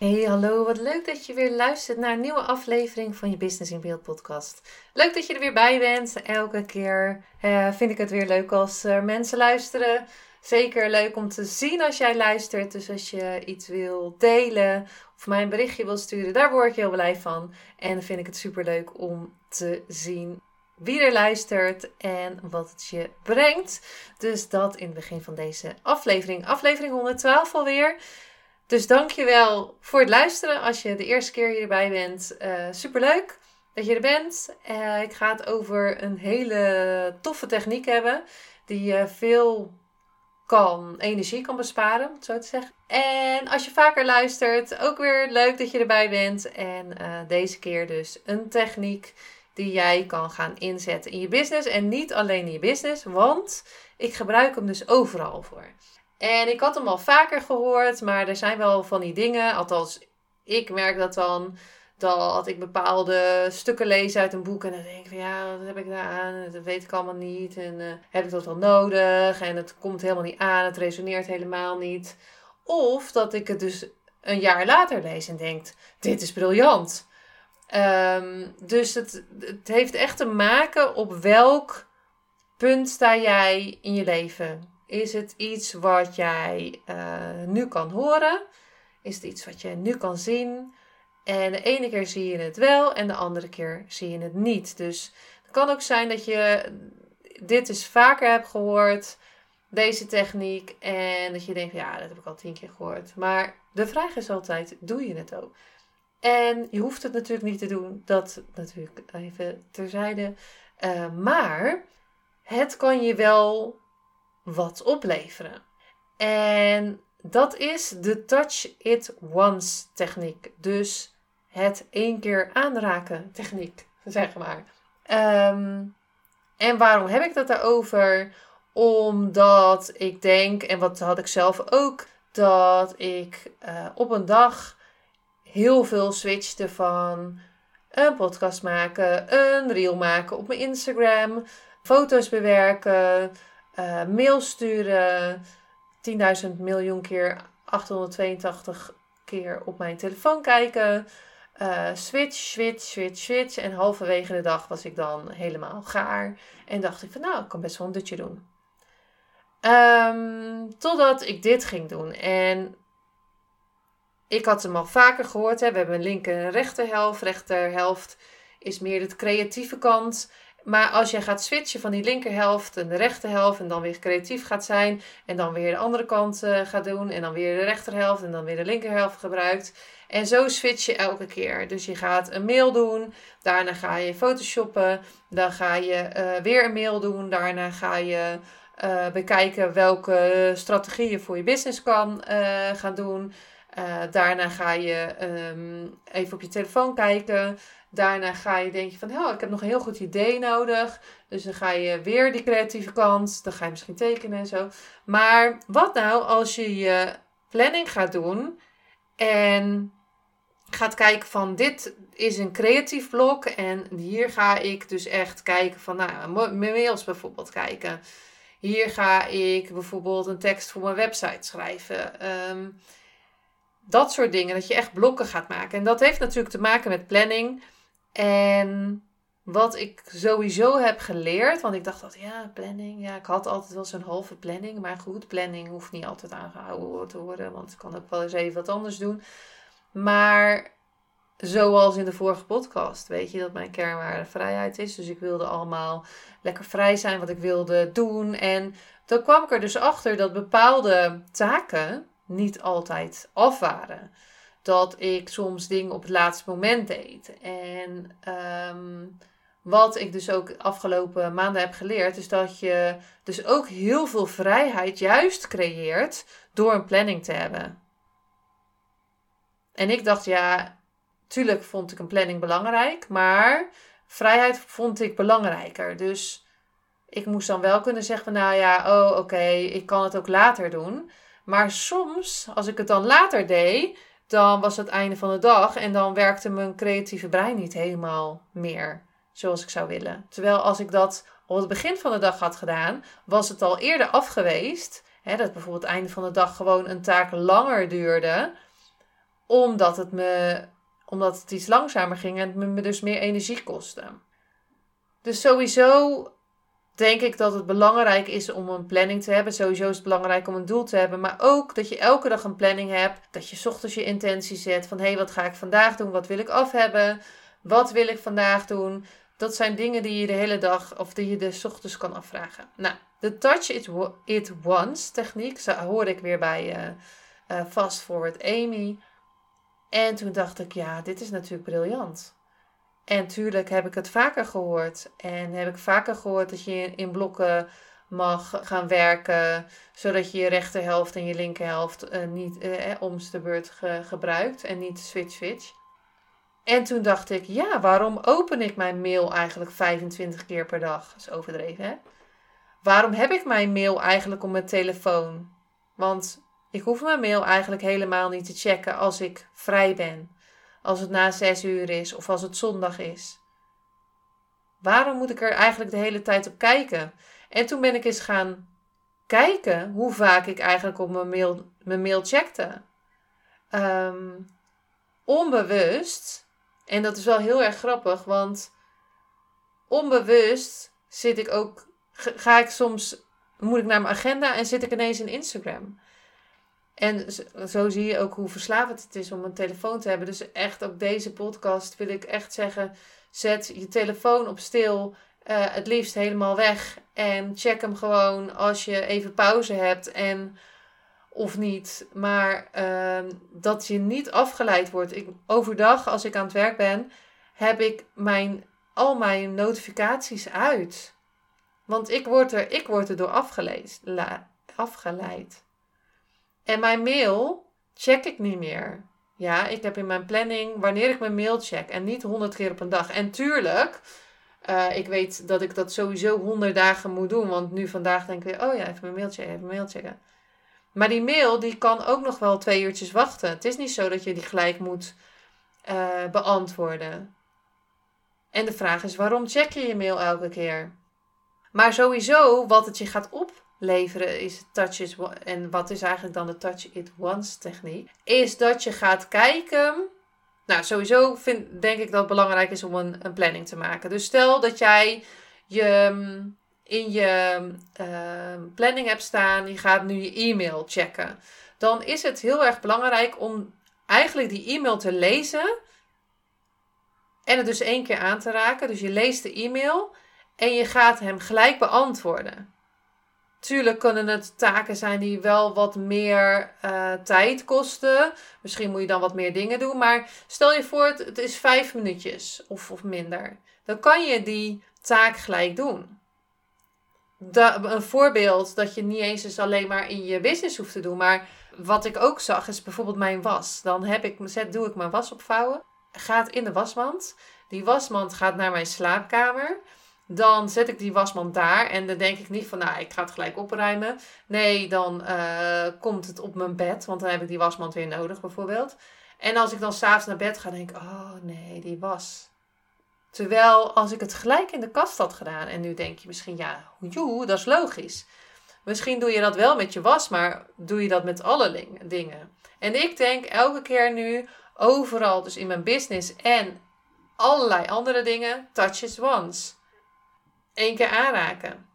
Hey, hallo. Wat leuk dat je weer luistert naar een nieuwe aflevering van je Business in Beeld podcast. Leuk dat je er weer bij bent. Elke keer uh, vind ik het weer leuk als er mensen luisteren. Zeker leuk om te zien als jij luistert. Dus als je iets wil delen of mij een berichtje wil sturen, daar word ik heel blij van. En vind ik het super leuk om te zien wie er luistert en wat het je brengt. Dus dat in het begin van deze aflevering. Aflevering 112 alweer. Dus dankjewel voor het luisteren. Als je de eerste keer hierbij bent, uh, superleuk dat je er bent. Uh, ik ga het over een hele toffe techniek hebben. Die je veel kan, energie kan besparen, zo te zeggen. En als je vaker luistert, ook weer leuk dat je erbij bent. En deze keer dus een techniek die jij kan gaan inzetten in je business. En niet alleen in je business, want ik gebruik hem dus overal voor. En ik had hem al vaker gehoord, maar er zijn wel van die dingen. Althans, ik merk dat dan. Dat ik bepaalde stukken lees uit een boek en dan denk ik van ja, wat heb ik daar aan? Dat weet ik allemaal niet. En uh, heb ik dat wel nodig? En het komt helemaal niet aan, het resoneert helemaal niet. Of dat ik het dus een jaar later lees en denk, dit is briljant. Um, dus het, het heeft echt te maken op welk punt sta jij in je leven. Is het iets wat jij uh, nu kan horen? Is het iets wat jij nu kan zien? En de ene keer zie je het wel en de andere keer zie je het niet. Dus het kan ook zijn dat je dit eens vaker hebt gehoord, deze techniek, en dat je denkt, ja, dat heb ik al tien keer gehoord. Maar de vraag is altijd, doe je het ook? En je hoeft het natuurlijk niet te doen, dat natuurlijk even terzijde. Uh, maar het kan je wel wat opleveren. En dat is de touch it once techniek. Dus het één keer aanraken techniek, zeg maar. Ehm, en waarom heb ik dat daarover? Omdat ik denk, en wat had ik zelf ook, dat ik uh, op een dag heel veel switchte van een podcast maken, een reel maken op mijn Instagram, foto's bewerken, uh, mail sturen, 10.000 miljoen keer 882 keer op mijn telefoon kijken. Uh, switch, switch, switch, switch. En halverwege de dag was ik dan helemaal gaar. En dacht ik van nou, ik kan best wel een dutje doen. Um, totdat ik dit ging doen. En ik had hem al vaker gehoord. Hè. We hebben een linker en rechterhelft. Rechterhelft is meer de creatieve kant. Maar als je gaat switchen van die linkerhelft en de rechterhelft en dan weer creatief gaat zijn en dan weer de andere kant uh, gaat doen en dan weer de rechterhelft en dan weer de linkerhelft gebruikt. En zo switch je elke keer. Dus je gaat een mail doen, daarna ga je photoshoppen, dan ga je uh, weer een mail doen, daarna ga je uh, bekijken welke strategieën je voor je business kan gaan doen. daarna ga je um, even op je telefoon kijken. Daarna ga je denk je van, oh, ik heb nog een heel goed idee nodig. Dus dan ga je weer die creatieve kant. Dan ga je misschien tekenen en zo. Maar wat nou als je je planning gaat doen en gaat kijken van dit is een creatief blok en hier ga ik dus echt kijken van, nou, mijn mails bijvoorbeeld kijken. Hier ga ik bijvoorbeeld een tekst voor mijn website schrijven. Um, dat soort dingen, dat je echt blokken gaat maken. En dat heeft natuurlijk te maken met planning. En wat ik sowieso heb geleerd, want ik dacht dat ja, planning, ja, ik had altijd wel zo'n halve planning, maar goed, planning hoeft niet altijd aangehouden te worden, want ik kan ook wel eens even wat anders doen. Maar zoals in de vorige podcast, weet je dat mijn kernwaarde vrijheid is, dus ik wilde allemaal lekker vrij zijn wat ik wilde doen. En dan kwam ik er dus achter dat bepaalde taken niet altijd af waren dat ik soms dingen op het laatste moment deed. En um, wat ik dus ook afgelopen maanden heb geleerd, is dat je dus ook heel veel vrijheid juist creëert door een planning te hebben. En ik dacht, ja, tuurlijk vond ik een planning belangrijk, maar vrijheid vond ik belangrijker. Dus ik moest dan wel kunnen zeggen nou ja, oh oké, ik kan het ook later doen. Maar soms, als ik het dan later deed, dan was het einde van de dag en dan werkte mijn creatieve brein niet helemaal meer zoals ik zou willen. Terwijl als ik dat op het begin van de dag had gedaan, was het al eerder af geweest. Hè, dat bijvoorbeeld het einde van de dag gewoon een taak langer duurde, omdat het me omdat het iets langzamer ging en het me dus meer energie kostte. Dus sowieso denk ik dat het belangrijk is om een planning te hebben. Sowieso is het belangrijk om een doel te hebben. Maar ook dat je elke dag een planning hebt. Dat je ochtends je intentie zet van hé, hey, wat ga ik vandaag doen? Wat wil ik af hebben? Wat wil ik vandaag doen? Dat zijn dingen die je de hele dag of die je de ochtends kan afvragen. Nou, de touch it, it once techniek hoor ik weer bij uh, uh, Fast Forward Amy. En toen dacht ik, ja, dit is natuurlijk briljant. En tuurlijk heb ik het vaker gehoord. En heb ik vaker gehoord dat je in blokken mag gaan werken, zodat je je rechterhelft en je linkerhelft uh, niet uh, de beurt gebruikt en niet switch switch. En toen dacht ik, ja, waarom open ik mijn mail eigenlijk 25 keer per dag? Dat is overdreven, hè? Waarom heb ik mijn mail eigenlijk op mijn telefoon? Want ik hoef mijn mail eigenlijk helemaal niet te checken als ik vrij ben. Als het na 6 uur is of als het zondag is. Waarom moet ik er eigenlijk de hele tijd op kijken? En toen ben ik eens gaan kijken hoe vaak ik eigenlijk op mijn mail, mijn mail checkte. Ehm, onbewust en dat is wel heel erg grappig, want onbewust zit ik ook, ga ik soms, moet ik naar mijn agenda en zit ik ineens in Instagram. En zo zie je ook hoe verslavend het is om een telefoon te hebben. Dus echt op deze podcast wil ik echt zeggen: zet je telefoon op stil. Uh, het liefst helemaal weg. En check hem gewoon als je even pauze hebt. En of niet. Maar uh, dat je niet afgeleid wordt. Ik, overdag, als ik aan het werk ben, heb ik mijn, al mijn notificaties uit. Want ik word er, ik word er door afgeleid. En mijn mail check ik niet meer. Ja, ik heb in mijn planning wanneer ik mijn mail check. En niet honderd keer op een dag. En tuurlijk, uh, ik weet dat ik dat sowieso honderd dagen moet doen. Want nu vandaag denk ik weer, oh ja, even mijn mail checken, even mijn mail checken. Maar die mail die kan ook nog wel twee uurtjes wachten. Het is niet zo dat je die gelijk moet uh, beantwoorden. En de vraag is, waarom check je je mail elke keer? Maar sowieso, wat het je gaat opleveren is touches en wat is eigenlijk dan de touch it once techniek, is dat je gaat kijken. Nou, sowieso vind, denk ik dat het belangrijk is om een, een planning te maken. Dus stel dat jij je in je uh, planning hebt staan, je gaat nu je e-mail checken, dan is het heel erg belangrijk om eigenlijk die e-mail te lezen en het dus één keer aan te raken. Dus je leest de e-mail en je gaat hem gelijk beantwoorden. Tuurlijk kunnen het taken zijn die wel wat meer uh, tijd kosten. Misschien moet je dan wat meer dingen doen. Maar stel je voor, het, is vijf minuutjes of, of minder. Dan kan je die taak gelijk doen een voorbeeld dat je niet eens eens alleen maar in je business hoeft te doen. Maar wat ik ook zag is bijvoorbeeld mijn was. Dan heb ik, zet, doe ik mijn was opvouwen. Gaat in de wasmand. Die wasmand gaat naar mijn slaapkamer. Dan zet ik die wasmand daar. En dan denk ik niet van, nou, ik ga het gelijk opruimen. Nee, dan uh, komt het op mijn bed. Want dan heb ik die wasmand weer nodig, bijvoorbeeld. En als ik dan s'avonds naar bed ga, denk ik, oh nee, die was. Terwijl als ik het gelijk in de kast had gedaan en nu denk je misschien, ja, joe, dat is logisch. Misschien doe je dat wel met je was, maar doe je dat met alle dingen. En ik denk elke keer nu, overal, dus in mijn business en allerlei andere dingen, touches once. Eén keer aanraken.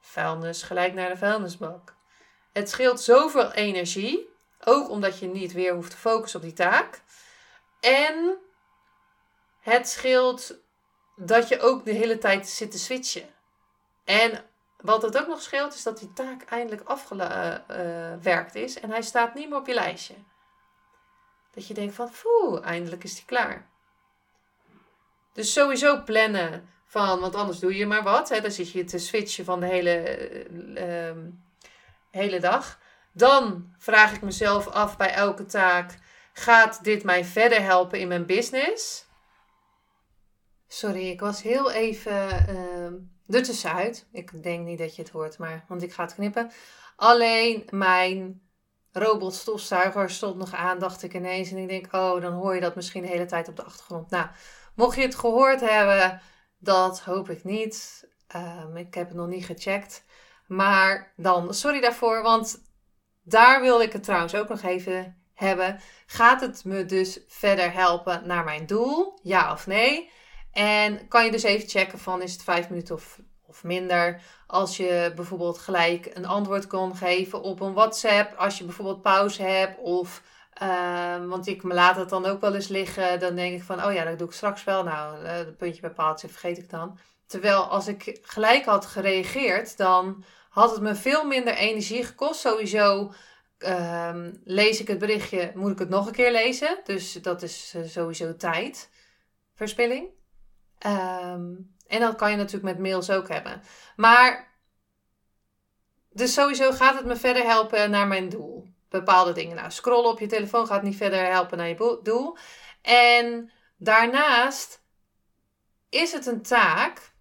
Vuilnis gelijk naar de vuilnisbak. Het scheelt zoveel energie, ook omdat je niet weer hoeft te focussen op die taak. En het scheelt dat je ook de hele tijd zit te switchen. En wat het ook nog scheelt, is dat die taak eindelijk afgewerkt is en hij staat niet meer op je lijstje. Dat je denkt van, eindelijk is die klaar. Dus sowieso plannen Van, want anders doe je maar wat. Hè? Dan zit je te switchen van de hele, eh, ehm, hele dag. Dan vraag ik mezelf af bij elke taak: gaat dit mij verder helpen in mijn business? Sorry, ik was heel even uh, ertussenuit. Ik denk niet dat je het hoort, maar want ik ga het knippen. Alleen mijn robotstofzuiger stond nog aan, dacht ik ineens. En ik denk, oh, dan hoor je dat misschien de hele tijd op de achtergrond. Nou, mocht je het gehoord hebben, dat hoop ik niet. Um, ik heb het nog niet gecheckt. Maar dan, sorry daarvoor, want daar wil ik het trouwens ook nog even hebben. Gaat het me dus verder helpen naar mijn doel? Ja of nee? En kan je dus even checken van is het vijf minuten of, of minder. Als je bijvoorbeeld gelijk een antwoord kon geven op een WhatsApp. Als je bijvoorbeeld pauze hebt of... Uh, want ik laat het dan ook wel eens liggen. Dan denk ik van, oh ja, dat doe ik straks wel. Nou, uh, puntje bij paaltje vergeet ik dan. Terwijl als ik gelijk had gereageerd, dan had het me veel minder energie gekost. Sowieso um, lees ik het berichtje, moet ik het nog een keer lezen. Dus dat is uh, sowieso tijdverspilling. Um, en dat kan je natuurlijk met mails ook hebben. Maar, dus sowieso gaat het me verder helpen naar mijn doel. Bepaalde dingen. Nou, scrollen op je telefoon gaat niet verder helpen naar je doel. En daarnaast is het een taak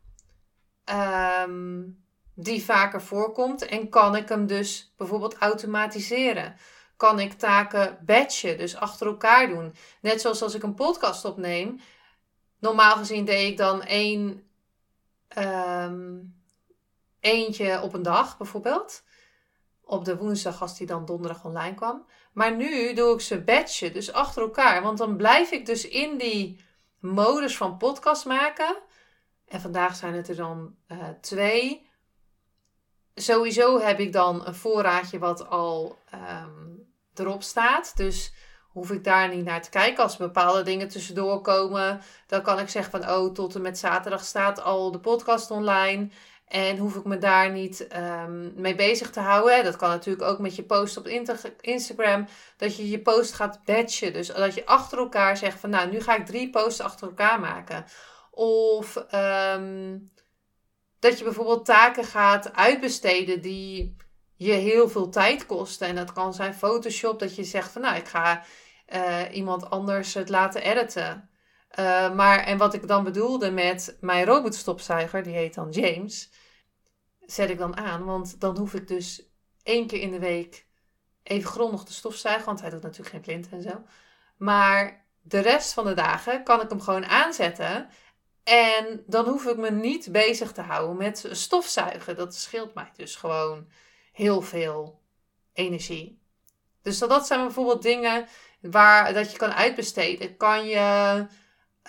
um, die vaker voorkomt en kan ik hem dus bijvoorbeeld automatiseren. Kan ik taken batchen, dus achter elkaar doen. Net zoals als ik een podcast opneem. Normaal gezien deed ik dan één um, eentje op een dag bijvoorbeeld. Op de woensdag als die dan donderdag online kwam. Maar nu doe ik ze batchen, dus achter elkaar. Want dan blijf ik dus in die modus van podcast maken. En vandaag zijn het er dan uh, twee. Sowieso heb ik dan een voorraadje wat al um, erop staat. Dus hoef ik daar niet naar te kijken. Als bepaalde dingen tussendoor komen, dan kan ik zeggen van oh, tot en met zaterdag staat al de podcast online. En hoef ik me daar niet um, mee bezig te houden. Dat kan natuurlijk ook met je post op Instagram. Dat je je post gaat batchen. Dus dat je achter elkaar zegt van nou, nu ga ik drie posts achter elkaar maken. Of um, dat je bijvoorbeeld taken gaat uitbesteden die je heel veel tijd kosten. En dat kan zijn Photoshop, dat je zegt van nou, ik ga uh, iemand anders het laten editen. Uh, maar, en wat ik dan bedoelde met mijn robotstopzuiger, die heet dan James, zet ik dan aan. Want dan hoef ik dus één keer in de week even grondig te stofzuigen, want hij doet natuurlijk geen plint en zo. Maar de rest van de dagen kan ik hem gewoon aanzetten. En dan hoef ik me niet bezig te houden met stofzuigen. Dat scheelt mij dus gewoon heel veel energie. Dus dat zijn bijvoorbeeld dingen waar, dat je kan uitbesteden. Kan je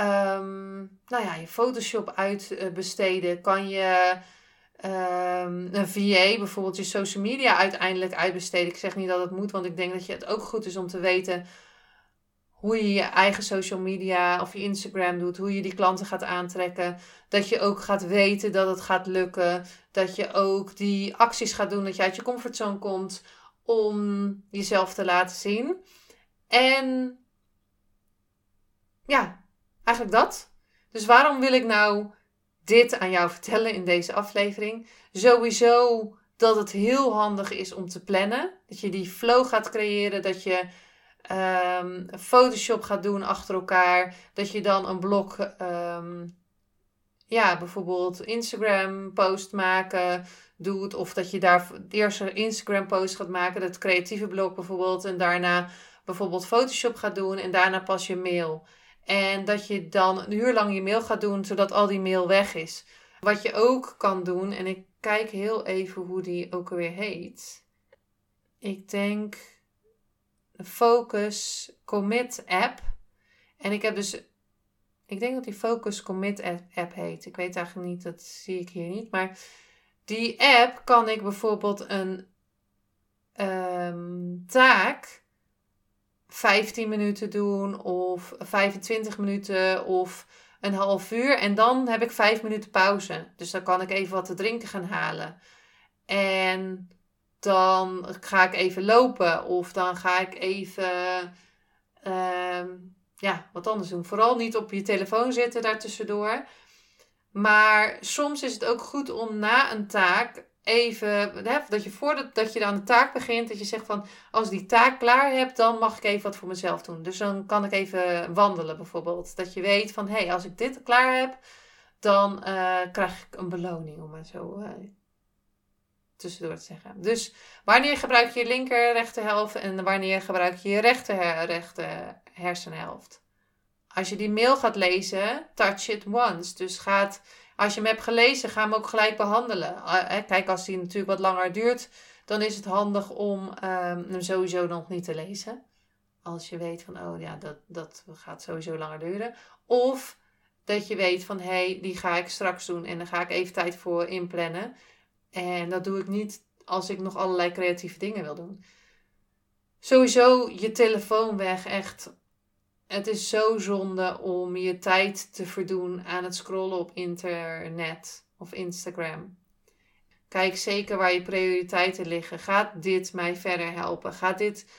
um, nou ja, je Photoshop uitbesteden? Kan je um, een VA, bijvoorbeeld je social media uiteindelijk uitbesteden? Ik zeg niet dat het moet, want ik denk dat je het ook goed is om te weten hoe je je eigen social media of je Instagram doet, hoe je die klanten gaat aantrekken. Dat je ook gaat weten dat het gaat lukken. Dat je ook die acties gaat doen, dat je uit je comfortzone komt om jezelf te laten zien. En ja, eigenlijk dat. Dus waarom wil ik nou dit aan jou vertellen in deze aflevering? Sowieso dat het heel handig is om te plannen. Dat je die flow gaat creëren, dat je um, Photoshop gaat doen achter elkaar. Dat je dan een blok, um, ja, bijvoorbeeld Instagram post maken doet. Of dat je daar eerst een Instagram post gaat maken, dat creatieve blok bijvoorbeeld. En daarna bijvoorbeeld Photoshop gaat doen en daarna pas je mail. En dat je dan een uur lang je mail gaat doen, zodat al die mail weg is. Wat je ook kan doen, en ik kijk heel even hoe die ook alweer heet. Ik denk Focus Commit app. En ik heb dus, ik denk dat die Focus Commit app heet. Ik weet eigenlijk niet, dat zie ik hier niet. Maar die app kan ik bijvoorbeeld een um, taak 15 minuten doen of 25 minuten of een half uur. En dan heb ik 5 minuten pauze. Dus dan kan ik even wat te drinken gaan halen. En dan ga ik even lopen of dan ga ik even uh, ja, wat anders doen. Vooral niet op je telefoon zitten daartussendoor. Maar soms is het ook goed om na een taak even, hè, dat je voordat dat je aan de taak begint, dat je zegt van, als die taak klaar heb, dan mag ik even wat voor mezelf doen. Dus dan kan ik even wandelen bijvoorbeeld. Dat je weet van, hé, hey, als ik dit klaar heb, dan uh, krijg ik een beloning, om maar zo uh, tussendoor te zeggen. Dus wanneer gebruik je je linker rechterhelft en wanneer gebruik je je rechter, rechter hersenhelft? Als je die mail gaat lezen, touch it once. Dus gaat als je hem hebt gelezen, ga hem ook gelijk behandelen. Ah, kijk, als die natuurlijk wat langer duurt, dan is het handig om ehm, hem sowieso nog niet te lezen. Als je weet van, oh ja, dat, dat gaat sowieso langer duren. Of dat je weet van, hé, hey, die ga ik straks doen en daar ga ik even tijd voor inplannen. En dat doe ik niet als ik nog allerlei creatieve dingen wil doen. Sowieso je telefoon weg, echt het is zo zonde om je tijd te verdoen aan het scrollen op internet of Instagram. Kijk zeker waar je prioriteiten liggen. Gaat dit mij verder helpen? Gaat dit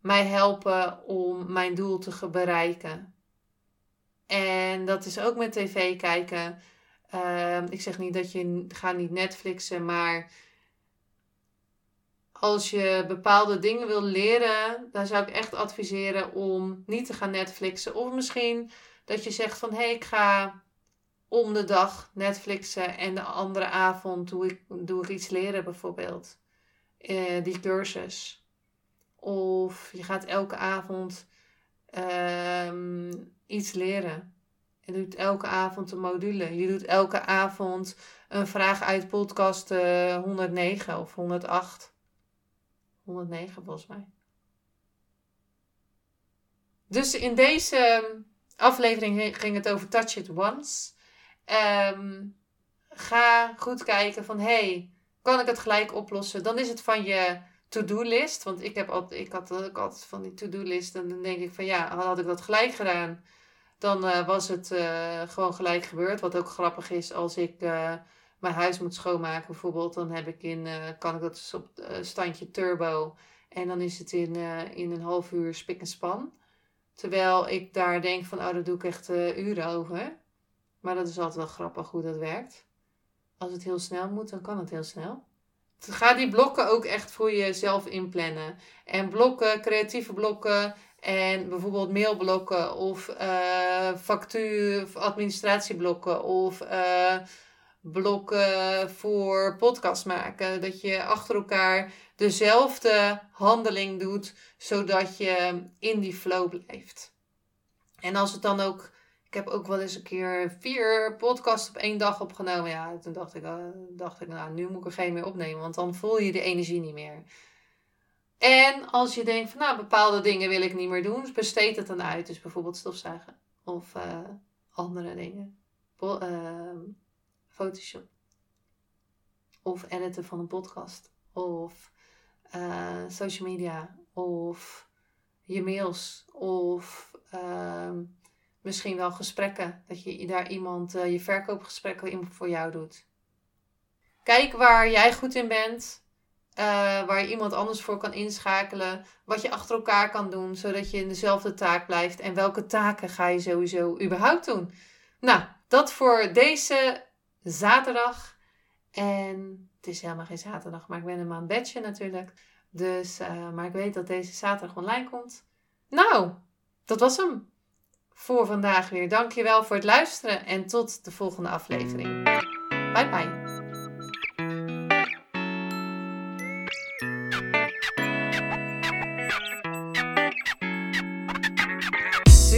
mij helpen om mijn doel te bereiken? En dat is ook met tv kijken. Uh, ik zeg niet dat je ga niet Netflixen, maar als je bepaalde dingen wil leren, dan zou ik echt adviseren om niet te gaan Netflixen. Of misschien dat je zegt van hé, hey, ik ga om de dag Netflixen en de andere avond doe ik, doe ik iets leren bijvoorbeeld. Uh, die cursus. Of je gaat elke avond uh, iets leren. Je doet elke avond een module. Je doet elke avond een vraag uit podcast uh, eh, 109 of 108. 109 volgens mij. Dus in deze ehm, aflevering ging het over Touch It Once. Ehm, ga goed kijken van, hey, kan ik het gelijk oplossen? Dan is het van je to-do-list. Want ik, heb altijd, ik had ook altijd van die to-do-list. En dan denk ik van, ja, had ik dat gelijk gedaan... dan uh, was het uh, gewoon gelijk gebeurd. Wat ook grappig is als ik... Uh, mijn huis moet schoonmaken bijvoorbeeld, dan heb ik in, uh, kan ik dat dus op uh, standje turbo. En dan is het in, uh, in een half uur spik en span. Terwijl ik daar denk van, oh, daar doe ik echt uren over. Maar dat is altijd wel grappig hoe dat werkt. Als het heel snel moet, dan kan het heel snel. Ga die blokken ook echt voor jezelf inplannen. En blokken, creatieve blokken en bijvoorbeeld mailblokken of factuur, administratieblokken of blokken voor podcast maken. Dat je achter elkaar dezelfde handeling doet, zodat je in die flow blijft. En als het dan ook. Ik heb ook wel eens een keer vier podcasts op één dag opgenomen. Ja, toen dacht ik, uh, dacht ik, nou, nu moet ik er geen meer opnemen, want dan voel je de energie niet meer. En als je denkt van, nou, bepaalde dingen wil ik niet meer doen, besteed het dan uit. Dus bijvoorbeeld stofzuigen of uh, andere dingen. Uh, Photoshop. Of editen van een podcast. Of uh, social media. Of je mails. Of uh, misschien wel gesprekken. Dat je daar iemand uh, je verkoopgesprekken voor jou doet. Kijk waar jij goed in bent. Uh, waar je iemand anders voor kan inschakelen. Wat je achter elkaar kan doen, zodat je in dezelfde taak blijft. En welke taken ga je sowieso überhaupt doen? Nou, dat voor deze zaterdag. En het is helemaal geen zaterdag, maar ik ben een aan bedje natuurlijk. Dus, uh, maar ik weet dat deze zaterdag online komt. Nou, dat was hem voor vandaag weer. Dankjewel voor het luisteren en tot de volgende aflevering. Bye bye.